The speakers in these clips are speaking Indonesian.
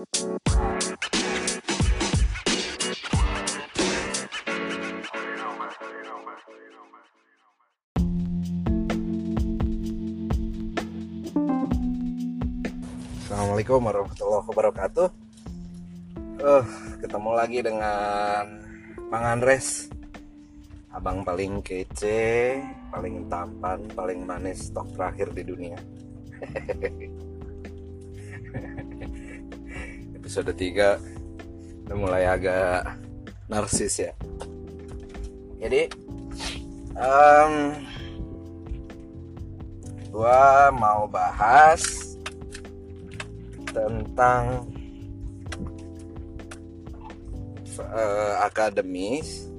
Assalamualaikum warahmatullahi wabarakatuh. Uh, ketemu lagi dengan Bang Andres, abang paling kece, paling tampan, paling manis stok terakhir di dunia. Episode 3 udah mulai agak narsis ya. Jadi, um, gua mau bahas tentang uh, akademis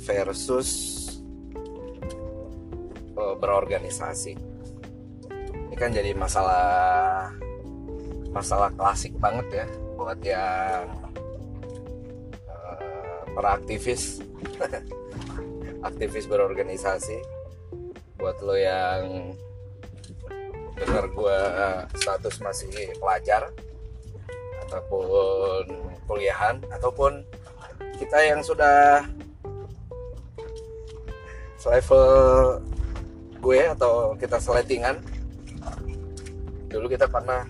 versus uh, berorganisasi. Ini kan jadi masalah masalah klasik banget ya buat yang uh, para aktivis. Aktivis berorganisasi. Buat lo yang dengar gue status masih pelajar ataupun kuliahan ataupun kita yang sudah selevel gue atau kita seletingan dulu kita pernah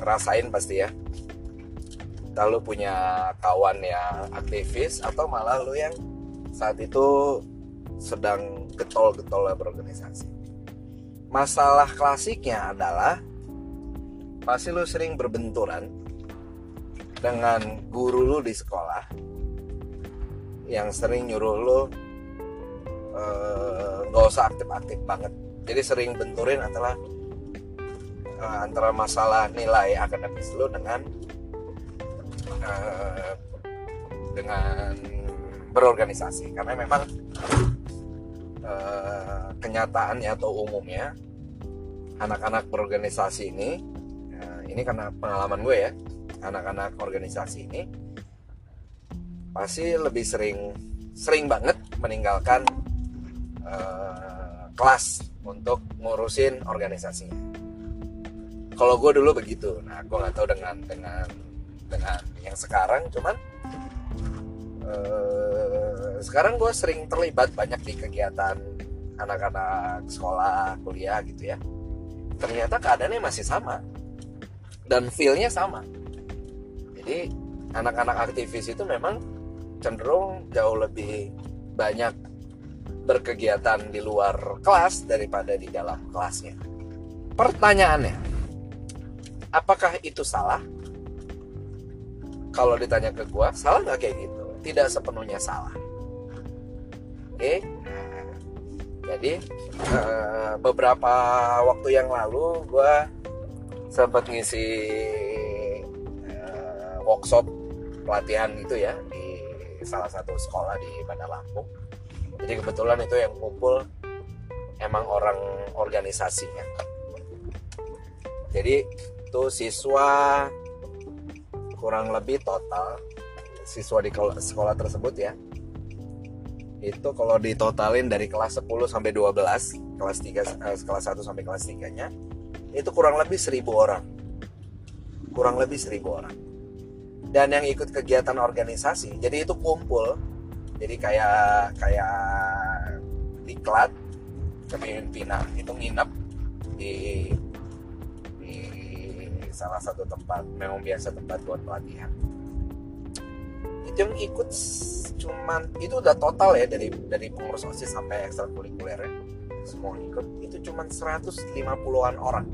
ngerasain pasti ya. Kita lu punya kawan yang aktivis atau malah lu yang saat itu sedang getol-getol berorganisasi. Masalah klasiknya adalah pasti lu sering berbenturan dengan guru lu di sekolah yang sering nyuruh lu eh, nggak uh, usah aktif-aktif banget. Jadi sering benturin adalah uh, antara masalah nilai akademis lu dengan uh, dengan berorganisasi karena memang uh, kenyataannya atau umumnya anak-anak berorganisasi ini uh, ini karena pengalaman gue ya anak-anak organisasi ini pasti lebih sering sering banget meninggalkan uh, kelas untuk ngurusin organisasinya. Kalau gue dulu begitu, nah gue nggak tahu dengan dengan dengan yang sekarang, cuman uh, sekarang gue sering terlibat banyak di kegiatan anak-anak sekolah kuliah gitu ya. Ternyata keadaannya masih sama. Dan feelnya sama. Jadi anak-anak aktivis itu memang cenderung jauh lebih banyak berkegiatan di luar kelas daripada di dalam kelasnya. Pertanyaannya apakah itu salah? Kalau ditanya ke gua salah nggak kayak gitu? Tidak sepenuhnya salah. Oke? Okay? jadi uh, beberapa waktu yang lalu gue sempat ngisi uh, workshop pelatihan itu ya di salah satu sekolah di Bandar Lampung. Jadi kebetulan itu yang kumpul emang orang organisasinya. Jadi itu siswa kurang lebih total siswa di sekolah tersebut ya. Itu kalau ditotalin dari kelas 10 sampai 12 kelas 3 eh, kelas 1 sampai kelas 3 nya itu kurang lebih 1000 orang. Kurang lebih 1000 orang. Dan yang ikut kegiatan organisasi jadi itu kumpul. Jadi kayak kayak diklat kepemimpinan itu nginep di di salah satu tempat memang biasa tempat buat pelatihan. Itu yang ikut cuman itu udah total ya dari dari pengurus osis sampai ekstrakurikuler ya. Semua ikut itu cuman 150-an orang.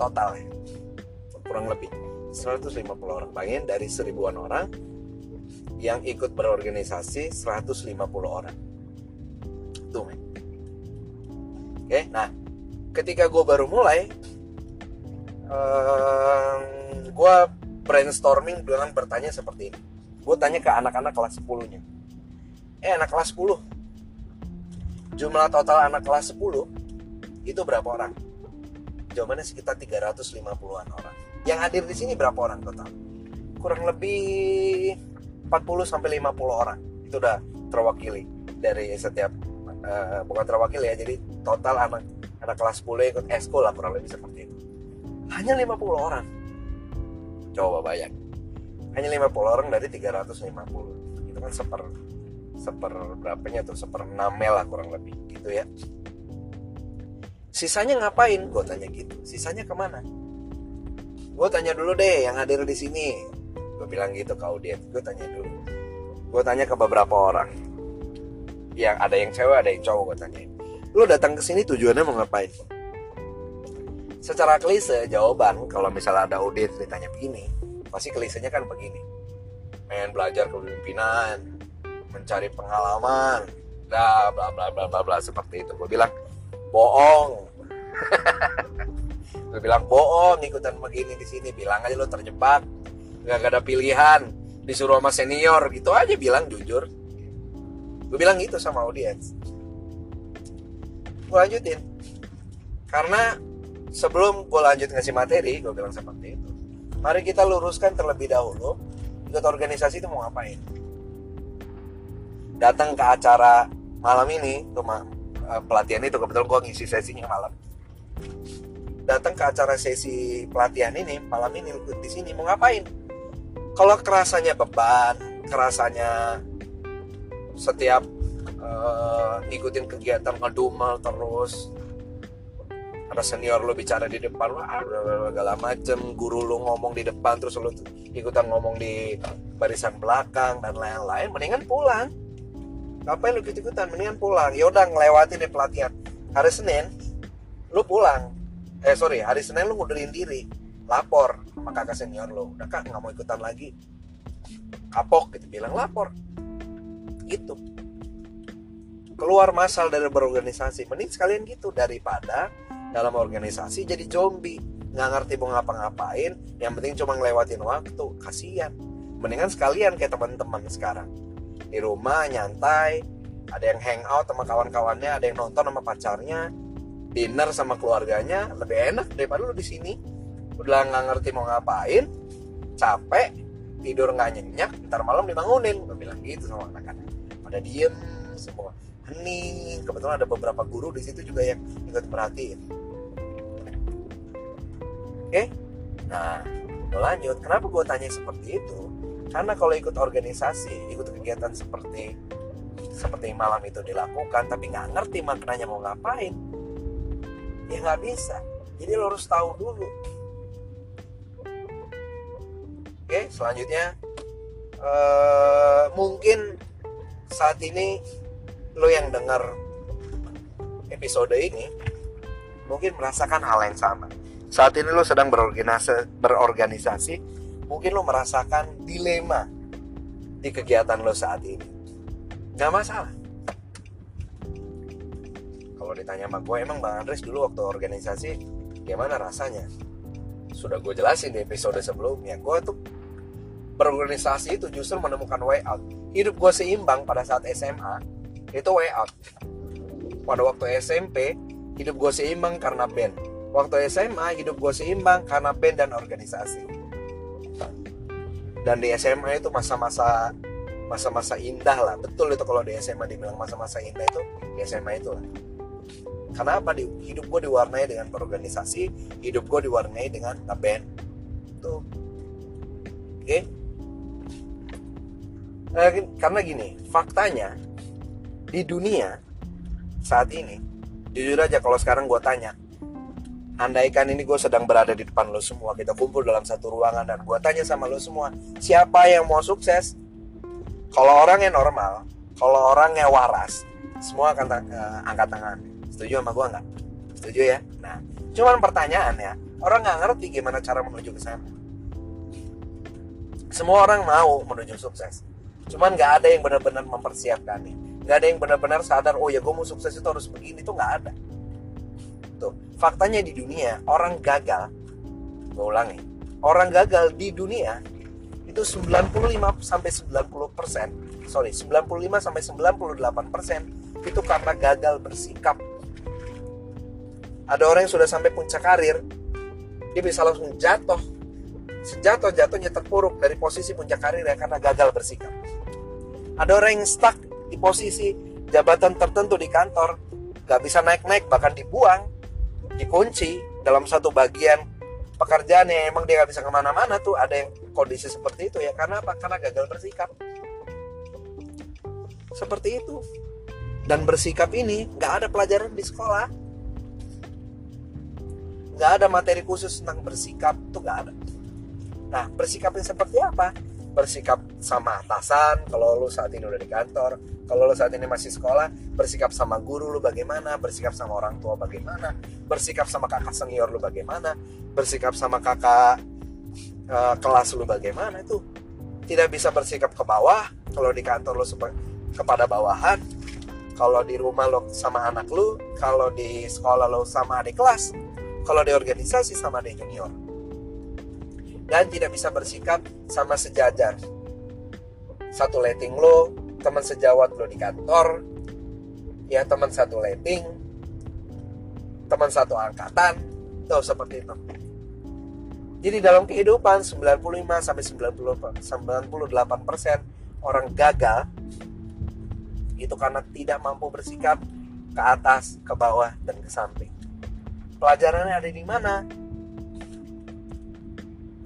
Total ya. Kurang lebih. 150 orang. Bayangin dari seribuan orang yang ikut berorganisasi 150 orang. Tuh men. Oke nah ketika gue baru mulai um, gue brainstorming dengan bertanya seperti ini. Gue tanya ke anak-anak kelas 10 nya eh anak kelas 10 jumlah total anak kelas 10 itu berapa orang? Jawabannya sekitar 350-an orang. Yang hadir di sini berapa orang total? Kurang lebih 40 sampai 50 orang. Itu udah terwakili dari setiap uh, bukan terwakili ya jadi total anak anak kelas 10 ikut eskul lah kurang lebih seperti itu hanya 50 orang. Coba bayang. Hanya 50 orang dari 350 itu kan seper seper berapanya tuh? Seper 6 mil lah kurang lebih gitu ya. Sisanya ngapain? Gue tanya gitu. Sisanya ke mana? Gue tanya dulu deh yang hadir di sini. Gue bilang gitu ke audiens. Gue tanya dulu. Gue tanya ke beberapa orang. Yang ada yang cewek ada yang cowok gue tanya lu datang ke sini tujuannya mau ngapain secara klise jawaban kalau misalnya ada audiens ditanya begini pasti klisenya kan begini. Pengen belajar kepemimpinan mencari pengalaman bla bla bla bla bla bla seperti itu. Gue bilang bohong. Gue bilang bohong ikutan begini di sini. Bilang aja lo terjebak nggak ada pilihan disuruh sama senior. Gitu aja bilang jujur. Gue bilang gitu sama audiens. Gue lanjutin. Karena sebelum gue lanjut ngasih materi gue bilang seperti itu. Mari kita luruskan terlebih dahulu ikut organisasi itu mau ngapain? Datang ke acara malam ini tuh eh, pelatihan itu kebetulan gue ngisi sesinya malam. Datang ke acara sesi pelatihan ini malam ini di sini mau ngapain? Kalau kerasanya beban kerasanya setiap uh, ngikutin kegiatan ngedumel terus ada senior lo bicara di depan wah segala macem. Guru lo ngomong di depan terus lo ikutan ngomong di barisan belakang dan lain-lain. Mendingan pulang. Ngapain lo ikut ikutan mendingan pulang. Yaudah ngelewatin deh pelatihan. Hari Senin lu pulang. Eh sorry hari Senin lu ngundurin diri. Lapor sama kakak senior lu. Udah kak nggak mau ikutan lagi. Kapok gitu. Bilang lapor. Gitu. Keluar masal dari berorganisasi. Mending sekalian gitu daripada dalam organisasi jadi zombie. Nggak ngerti mau ngapa-ngapain yang penting cuma ngelewatin waktu kasihan. Mendingan sekalian kayak teman-teman sekarang. Di rumah nyantai ada yang hangout sama kawan-kawannya ada yang nonton sama pacarnya dinner sama keluarganya lebih enak daripada lu di sini. Udah nggak ngerti mau ngapain capek tidur nggak nyenyak ntar malam dibangunin. Gue bilang gitu sama anak-anak. Pada diem semua hening. Kebetulan ada beberapa guru di situ juga yang ikut perhatiin oke? Nah lanjut. Kenapa gue tanya seperti itu? Karena kalau ikut organisasi ikut kegiatan seperti seperti malam itu dilakukan tapi nggak ngerti maknanya mau ngapain ya nggak bisa. Jadi lo harus tahu dulu. Oke selanjutnya uh, mungkin saat ini lo yang dengar episode ini mungkin merasakan hal yang sama. Saat ini lo sedang berorganisasi berorganisasi mungkin lo merasakan dilema di kegiatan lo saat ini. Nggak masalah. Kalau ditanya sama gue emang bang Andres dulu waktu organisasi gimana rasanya? Sudah gue jelasin di episode sebelumnya gue tuh berorganisasi itu justru menemukan way out. Hidup gue seimbang pada saat SMA itu way out pada waktu SMP hidup gue seimbang karena band. Waktu SMA hidup gue seimbang karena band dan organisasi. Dan di SMA itu masa-masa masa-masa indah lah. Betul itu kalau di SMA dibilang masa-masa indah itu di SMA itu lah karena apa di hidup gue diwarnai dengan berorganisasi hidup gue diwarnai dengan ngeband tuh oke? Okay? nah, karena gini faktanya di dunia saat ini jujur aja kalau sekarang gue tanya andaikan ini gue sedang berada di depan lo semua kita kumpul dalam satu ruangan dan gue tanya sama lo semua siapa yang mau sukses kalau orang yang normal kalau orang yang waras semua akan uh, angkat tangan Setuju sama gue nggak? Setuju ya? Nah, cuman pertanyaannya, orang nggak ngerti gimana cara menuju ke sana. Semua orang mau menuju sukses. Cuman nggak ada yang benar-benar mempersiapkannya. Nggak ada yang benar-benar sadar, oh ya gue mau sukses itu harus begini. Itu nggak ada. Tuh, faktanya di dunia, orang gagal, gue ulangi, orang gagal di dunia itu 95 sampai 90 persen, sorry 95 sampai 98 persen itu karena gagal bersikap ada orang yang sudah sampai puncak karir dia bisa langsung jatuh sejatuh jatuhnya terpuruk dari posisi puncak karir ya karena gagal bersikap ada orang yang stuck di posisi jabatan tertentu di kantor gak bisa naik-naik bahkan dibuang dikunci dalam satu bagian pekerjaan yang emang dia nggak bisa ke mana-mana tuh. Ada yang kondisi seperti itu ya. Karena apa? Karena gagal bersikap. Seperti itu. Dan bersikap ini nggak ada pelajaran di sekolah. Nggak ada materi khusus tentang bersikap tuh nggak ada. Nah bersikapnya seperti apa? Bersikap sama atasan kalau lu saat ini udah di kantor kalau lu saat ini masih sekolah bersikap sama guru lu bagaimana? Bersikap sama orang tua bagaimana? Bersikap sama kakak senior lu bagaimana? Bersikap sama kakak uh, kelas lu bagaimana? Itu tidak bisa bersikap ke bawah. Kalau di kantor lu kepada bawahan. Kalau di rumah lo sama anak lu kalau di sekolah lo sama adik kelas kalau di organisasi sama adik junior. Dan tidak bisa bersikap sama sejajar. Satu letting lo teman sejawat lo di kantor ya teman satu letting teman satu angkatan tuh seperti itu jadi dalam kehidupan 95 sampai 90 98 persen orang gagal itu karena tidak mampu bersikap ke atas, ke bawah, dan ke samping. Pelajarannya ada di mana?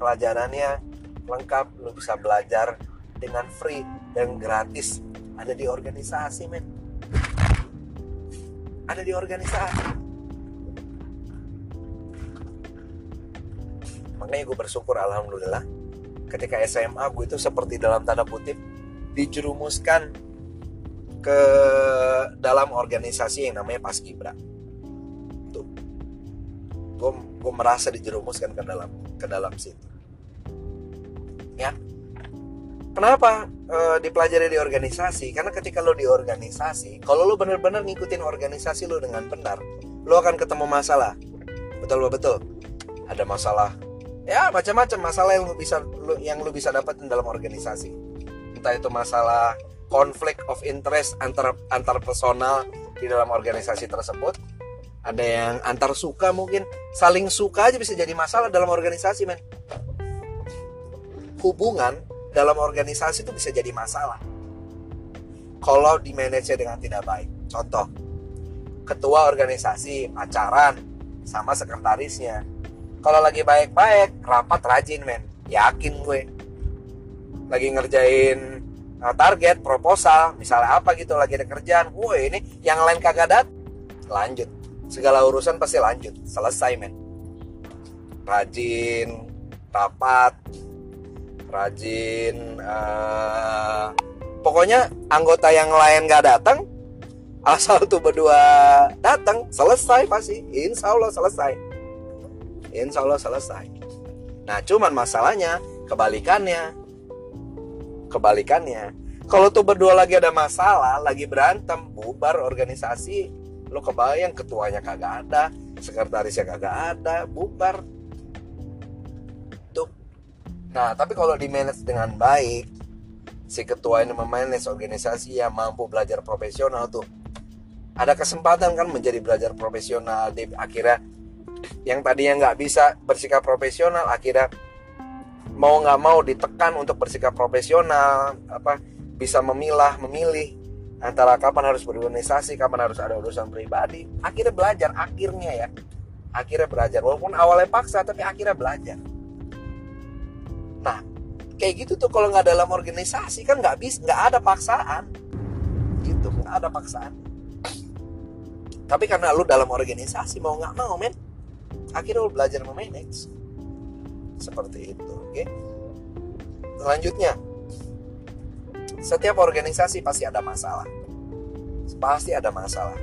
pelajarannya lengkap lu bisa belajar dengan free dan gratis. Ada di organisasi men. Ada di organisasi. Makanya gue bersyukur alhamdulillah ketika SMA gue itu seperti dalam tanda kutip dijerumuskan ke dalam organisasi yang namanya Paskibra tuh. Gue gue merasa dijerumuskan ke dalam ke dalam situ. Ya kenapa e, dipelajari di organisasi? Karena ketika lo di organisasi kalau lo bener-bener ngikutin organisasi lo dengan benar lo akan ketemu masalah. Betul betul? Ada masalah. Ya macam-macam masalah yang lo bisa lo, yang lo bisa dapetin dalam organisasi. Entah itu masalah konflik of interest antar antar personal di dalam organisasi tersebut. Ada yang antar suka mungkin. Saling suka aja bisa jadi masalah dalam organisasi men. Hubungan dalam organisasi itu bisa jadi masalah kalau di manage dengan tidak baik. Contoh, ketua organisasi pacaran sama sekretarisnya. Kalau lagi baik-baik, rapat rajin men. Yakin gue. Lagi ngerjain uh, target, proposal, misalnya apa gitu lagi ada kerjaan. Woi ini yang lain kagak dat, lanjut. Segala urusan pasti lanjut, selesai men. Rajin, rapat, rajin uh, pokoknya anggota yang lain gak datang asal tuh berdua datang selesai pasti. Insya Allah selesai. Insya Allah selesai. Nah cuman masalahnya kebalikannya. Kebalikannya kalau tuh berdua lagi ada masalah lagi berantem bubar organisasi lo kebayang ketuanya kagak ada sekretarisnya kagak ada bubar Nah, tapi kalau di manage dengan baik, si ketua ini memanage organisasi yang mampu belajar profesional tuh ada kesempatan kan menjadi belajar profesional di akhirnya yang tadinya nggak bisa bersikap profesional akhirnya mau nggak mau ditekan untuk bersikap profesional apa bisa memilah memilih antara kapan harus berorganisasi kapan harus ada urusan pribadi akhirnya belajar akhirnya ya akhirnya belajar. Walaupun awalnya paksa tapi akhirnya belajar Nah, kayak gitu tuh kalau nggak dalam organisasi kan nggak bisa, nggak ada paksaan, gitu, nggak ada paksaan. Tapi karena lu dalam organisasi mau nggak mau, men, akhirnya lu belajar memanage. Seperti itu, oke? Okay? Selanjutnya, setiap organisasi pasti ada masalah, pasti ada masalah.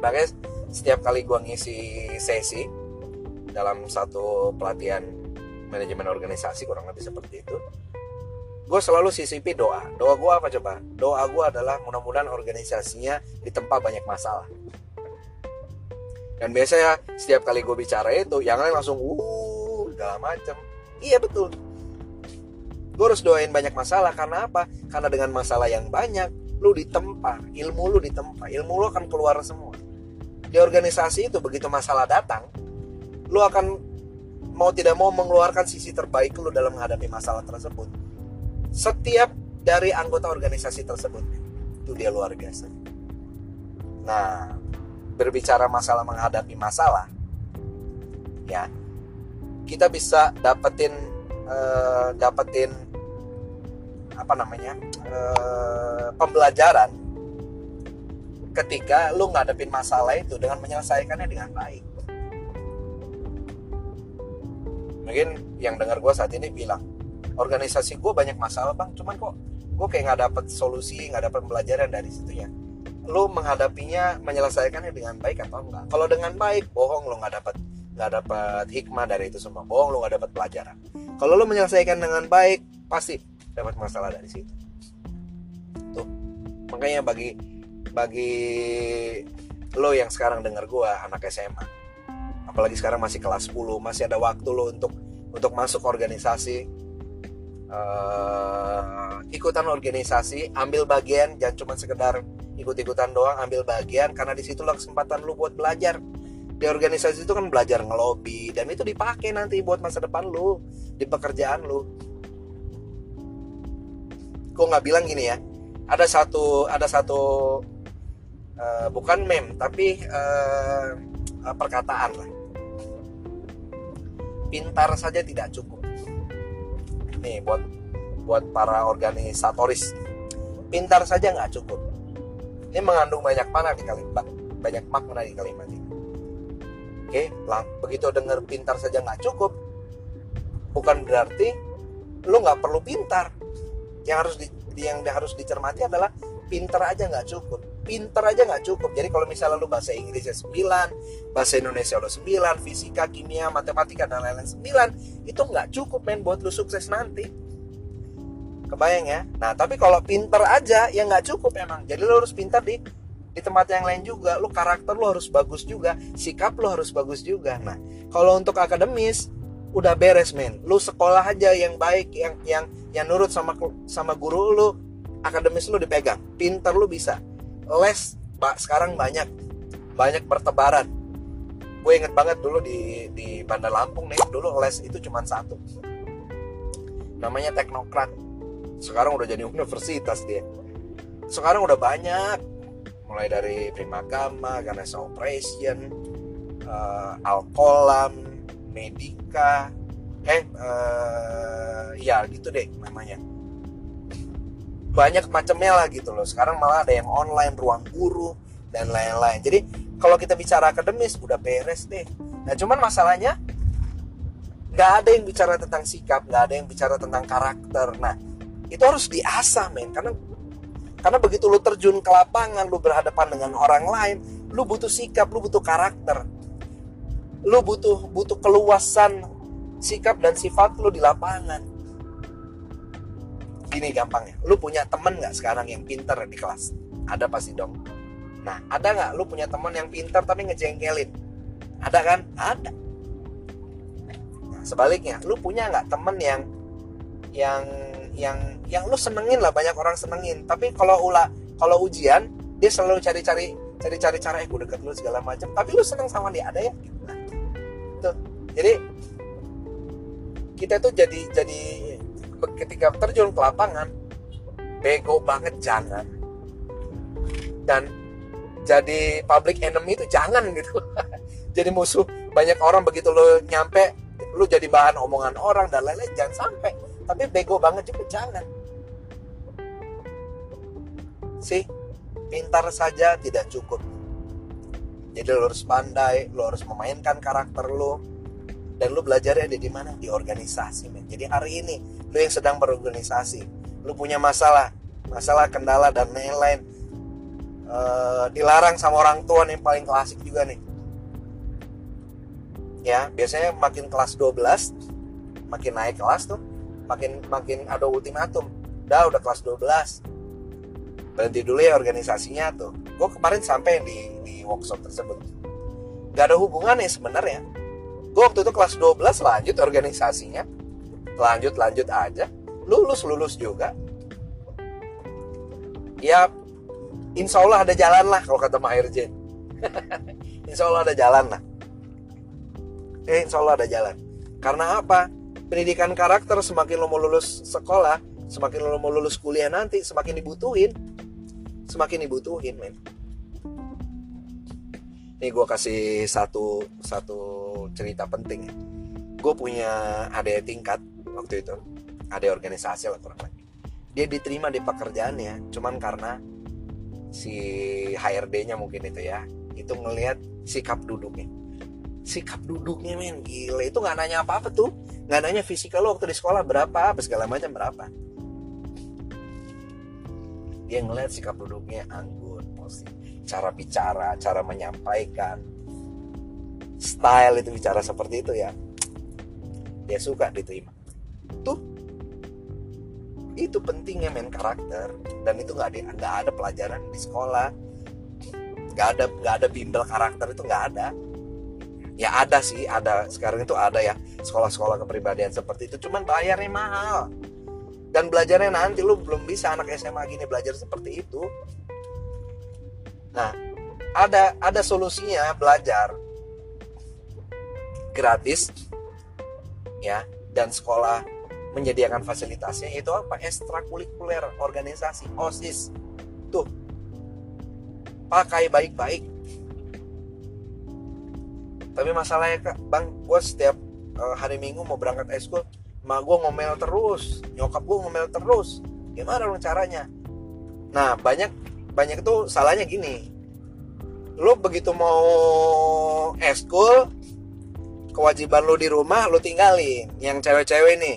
Makanya setiap kali gua ngisi sesi dalam satu pelatihan manajemen organisasi kurang lebih seperti itu. Gue selalu sisipi doa. Doa gue apa coba? Doa gue adalah mudah-mudahan organisasinya ditempa banyak masalah. Dan biasanya setiap kali gue bicara itu yang lain langsung uh segala macem. Iya betul. Gue harus doain banyak masalah. Karena apa? Karena dengan masalah yang banyak lu ditempa. Ilmu lu ditempa. Ilmu lu akan keluar semua. Di organisasi itu begitu masalah datang lu akan mau tidak mau mengeluarkan sisi terbaik lu dalam menghadapi masalah tersebut. Setiap dari anggota organisasi tersebut itu dia luar biasa. Nah, berbicara masalah menghadapi masalah, ya kita bisa dapetin uh, dapetin apa namanya uh, pembelajaran ketika lu ngadepin masalah itu dengan menyelesaikannya dengan baik mungkin yang dengar gue saat ini bilang organisasi gue banyak masalah bang. Cuman kok gue kayak nggak dapet solusi nggak dapet pembelajaran dari situ ya. Lu menghadapinya menyelesaikannya dengan baik atau enggak? Kalau dengan baik bohong lu nggak dapet nggak dapat hikmah dari itu semua. Bohong lu nggak dapat pelajaran. Kalau lu menyelesaikan dengan baik pasti dapat masalah dari situ. Tuh. Makanya bagi bagi lo yang sekarang dengar gua anak SMA apalagi sekarang masih kelas 10 masih ada waktu lo untuk untuk masuk organisasi. Uh, ikutan organisasi ambil bagian jangan cuma sekedar ikut-ikutan doang ambil bagian karena di situlah kesempatan lu buat belajar. Di organisasi itu kan belajar ngelobi dan itu dipakai nanti buat masa depan lu di pekerjaan lu. Kok nggak bilang gini ya ada satu ada satu uh, bukan meme tapi uh, perkataan lah pintar saja tidak cukup. Nih buat buat para organisatoris. Pintar saja nggak cukup. Ini mengandung banyak mana di kalimat banyak makna di kalimat ini. Oke lah begitu dengar pintar saja nggak cukup bukan berarti lu nggak perlu pintar. Yang harus di, yang harus dicermati adalah pintar aja nggak cukup pintar aja nggak cukup. Jadi kalau misalnya lu bahasa Inggrisnya 9 bahasa Indonesia lo 9 fisika kimia matematika dan lain-lain 9 itu nggak cukup men buat lu sukses nanti. Kebayang ya? Nah tapi kalau pinter aja ya nggak cukup emang. Jadi lo harus pintar di di tempat yang lain juga. Lo karakter lo harus bagus juga. Sikap lo harus bagus juga. Nah kalau untuk akademis udah beres men. Lu sekolah aja yang baik yang yang yang nurut sama sama guru lu akademis lu dipegang. Pinter lu bisa les sekarang banyak banyak bertebaran. Gue inget banget dulu di di Bandar Lampung nih dulu les itu cuma satu. Namanya teknokrat. Sekarang udah jadi universitas dia. Sekarang udah banyak. Mulai dari Primagama, Ganesha Operation, uh, Alkolam, Medika, eh uh, ya gitu deh namanya. Banyak macamnya lah gitu loh. Sekarang malah ada yang online, ruang guru dan lain-lain. Jadi kalau kita bicara akademis udah beres deh. Nah cuman masalahnya nggak ada yang bicara tentang sikap, nggak ada yang bicara tentang karakter. Nah itu harus diasah men karena karena begitu lu terjun ke lapangan lu berhadapan dengan orang lain lu butuh sikap lu butuh karakter lu butuh butuh keluasan sikap dan sifat lu di lapangan gini gampangnya lu punya temen nggak sekarang yang pinter di kelas? Ada pasti dong. Nah ada nggak lu punya temen yang pinter tapi ngejengkelin? Ada kan? Ada. Nah, sebaliknya lu punya nggak temen yang yang yang yang lu senengin lah banyak orang senengin. Tapi kalau ula kalau ujian dia selalu cari-cari cari-cari cara eh gue deket lu segala macam. Tapi lu seneng sama dia ada ya? Nah, tuh jadi kita tuh jadi jadi ketika terjun ke lapangan bego banget jangan. Dan jadi public enemy itu jangan gitu. Jadi musuh banyak orang begitu lo nyampe lu jadi bahan omongan orang dan lain-lain jangan sampai. Tapi bego banget juga jangan. Sih pintar saja tidak cukup. Jadi lo harus pandai lo harus memainkan karakter lo dan lo belajarnya ada di mana? Di organisasi men. Jadi hari ini lo yang sedang berorganisasi lo punya masalah masalah kendala dan lain-lain uh, dilarang sama orang tua nih paling klasik juga nih. Ya biasanya makin kelas 12 makin naik kelas tuh makin makin ada ultimatum. Udah udah kelas 12 berhenti dulu ya organisasinya tuh. Gue kemarin sampai di, di workshop tersebut. Gak ada hubungannya sebenarnya gue waktu itu kelas 12 lanjut organisasinya. Lanjut lanjut aja. Lulus lulus juga. Ya insya Allah ada jalan lah kalau kata Mahir Jen insya Allah ada jalan lah. Eh insya Allah ada jalan. Karena apa? Pendidikan karakter semakin lo mau lulus sekolah semakin lo mau lulus kuliah nanti semakin dibutuhin. Semakin dibutuhin men ini gue kasih satu satu cerita penting. Gue punya adik tingkat waktu itu. Ada organisasi lah kurang lebih. Dia diterima di pekerjaannya cuman karena si HRD-nya mungkin itu ya itu ngelihat sikap duduknya. Sikap duduknya men gila. Itu nggak nanya apa apa tuh. Nggak nanya fisikal lo waktu di sekolah berapa apa segala macam berapa. Dia ngeliat sikap duduknya anggun positif cara bicara cara menyampaikan. Style itu bicara seperti itu ya. Dia suka diterima. Tuh itu pentingnya main karakter. Dan itu nggak ada nggak ada pelajaran di sekolah. Nggak ada nggak ada bimbel karakter itu nggak ada. Ya ada sih ada. Sekarang itu ada ya. Sekolah-sekolah kepribadian seperti itu. Cuman bayarnya mahal. Dan belajarnya nanti lu belum bisa anak SMA gini belajar seperti itu nah ada ada solusinya belajar. Gratis ya dan sekolah menyediakan fasilitasnya itu apa? Ekstrakurikuler organisasi osis. Tuh pakai baik-baik. Tapi masalahnya kak bang gue setiap uh, hari minggu mau berangkat eskul ma gue ngomel terus nyokap gue ngomel terus. Gimana dong caranya? Nah banyak banyak itu salahnya gini. Lo begitu mau eskul kewajiban lo di rumah lo tinggalin yang cewek-cewek nih.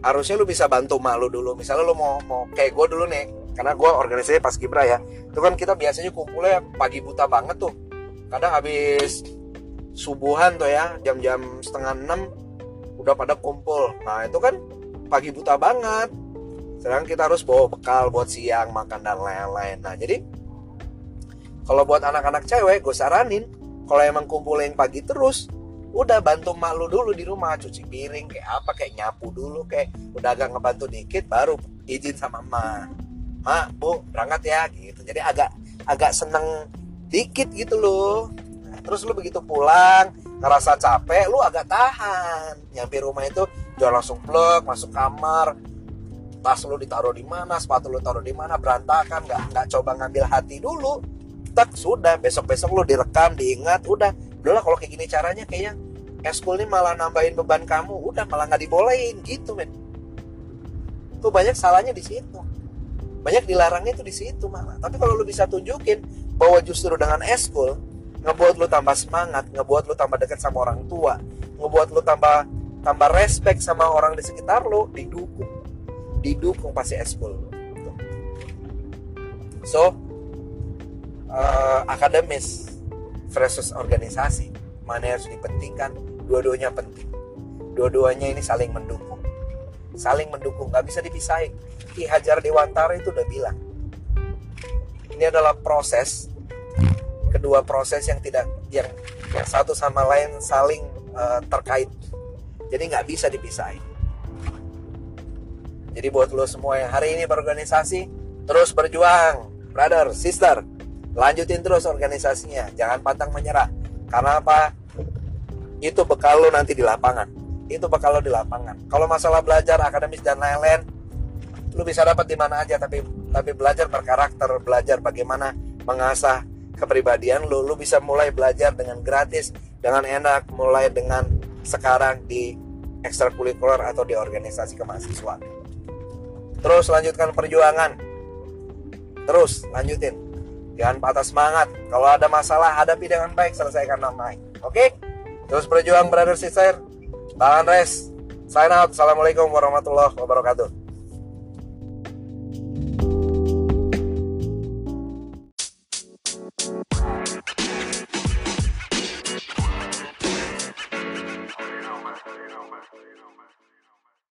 Harusnya lu bisa bantu mak lu dulu. Misalnya lu mau mau kayak gue dulu nih karena gue organisasinya pas kibra ya. Itu kan kita biasanya kumpulnya pagi buta banget tuh. Kadang habis subuhan tuh ya jam-jam setengah enam udah pada kumpul. Nah itu kan pagi buta banget sedang kita harus bawa bekal buat siang makan dan lain-lain. Nah jadi kalau buat anak-anak cewek gue saranin kalau emang kumpulin pagi terus udah bantu mak lu dulu di rumah cuci piring kayak apa kayak nyapu dulu kayak udah agak ngebantu dikit baru izin sama emak mak bu berangkat ya gitu. Jadi agak agak seneng dikit gitu loh. Nah, terus lu begitu pulang ngerasa capek lu agak tahan. Nyampe rumah itu jangan langsung plek masuk kamar tas lu ditaruh di mana sepatu lu taruh di mana berantakan nggak nggak coba ngambil hati dulu. Tak sudah besok besok lu direkam diingat udah. Udahlah kalau kayak gini caranya kayaknya eskul ini malah nambahin beban kamu. Udah malah nggak dibolehin gitu men. Tuh banyak salahnya di situ. Banyak dilarangnya itu di situ malah tapi kalau lu bisa tunjukin bahwa justru dengan eskul ngebuat lu tambah semangat ngebuat lu tambah dekat sama orang tua ngebuat lu tambah tambah respect sama orang di sekitar lu didukung didukung pasti eskul so uh, akademis versus organisasi mana yang harus dipentingkan? Dua-duanya penting. Dua-duanya ini saling mendukung. Saling mendukung nggak bisa dipisahin. Ki Hajar Dewantara itu udah bilang ini adalah proses kedua proses yang tidak yang, yang satu sama lain saling uh, terkait. Jadi nggak bisa dipisahin jadi buat lo semua yang hari ini berorganisasi terus berjuang. Brother sister lanjutin terus organisasinya. Jangan pantang menyerah. Karena apa? Itu bekal lo nanti di lapangan. Itu bekal lo di lapangan. Kalau masalah belajar akademis dan lain-lain lu bisa dapat di mana aja. Tapi tapi belajar berkarakter belajar bagaimana mengasah kepribadian lu lu bisa mulai belajar dengan gratis dengan enak mulai dengan sekarang di ekstrakurikuler atau di organisasi kemahasiswaan terus lanjutkan perjuangan terus lanjutin Jangan patah semangat. Kalau ada masalah, hadapi dengan baik, selesaikan dengan baik. Oke? Okay? Terus berjuang, brother sister. Bang Andres, sign out. Assalamualaikum warahmatullahi wabarakatuh.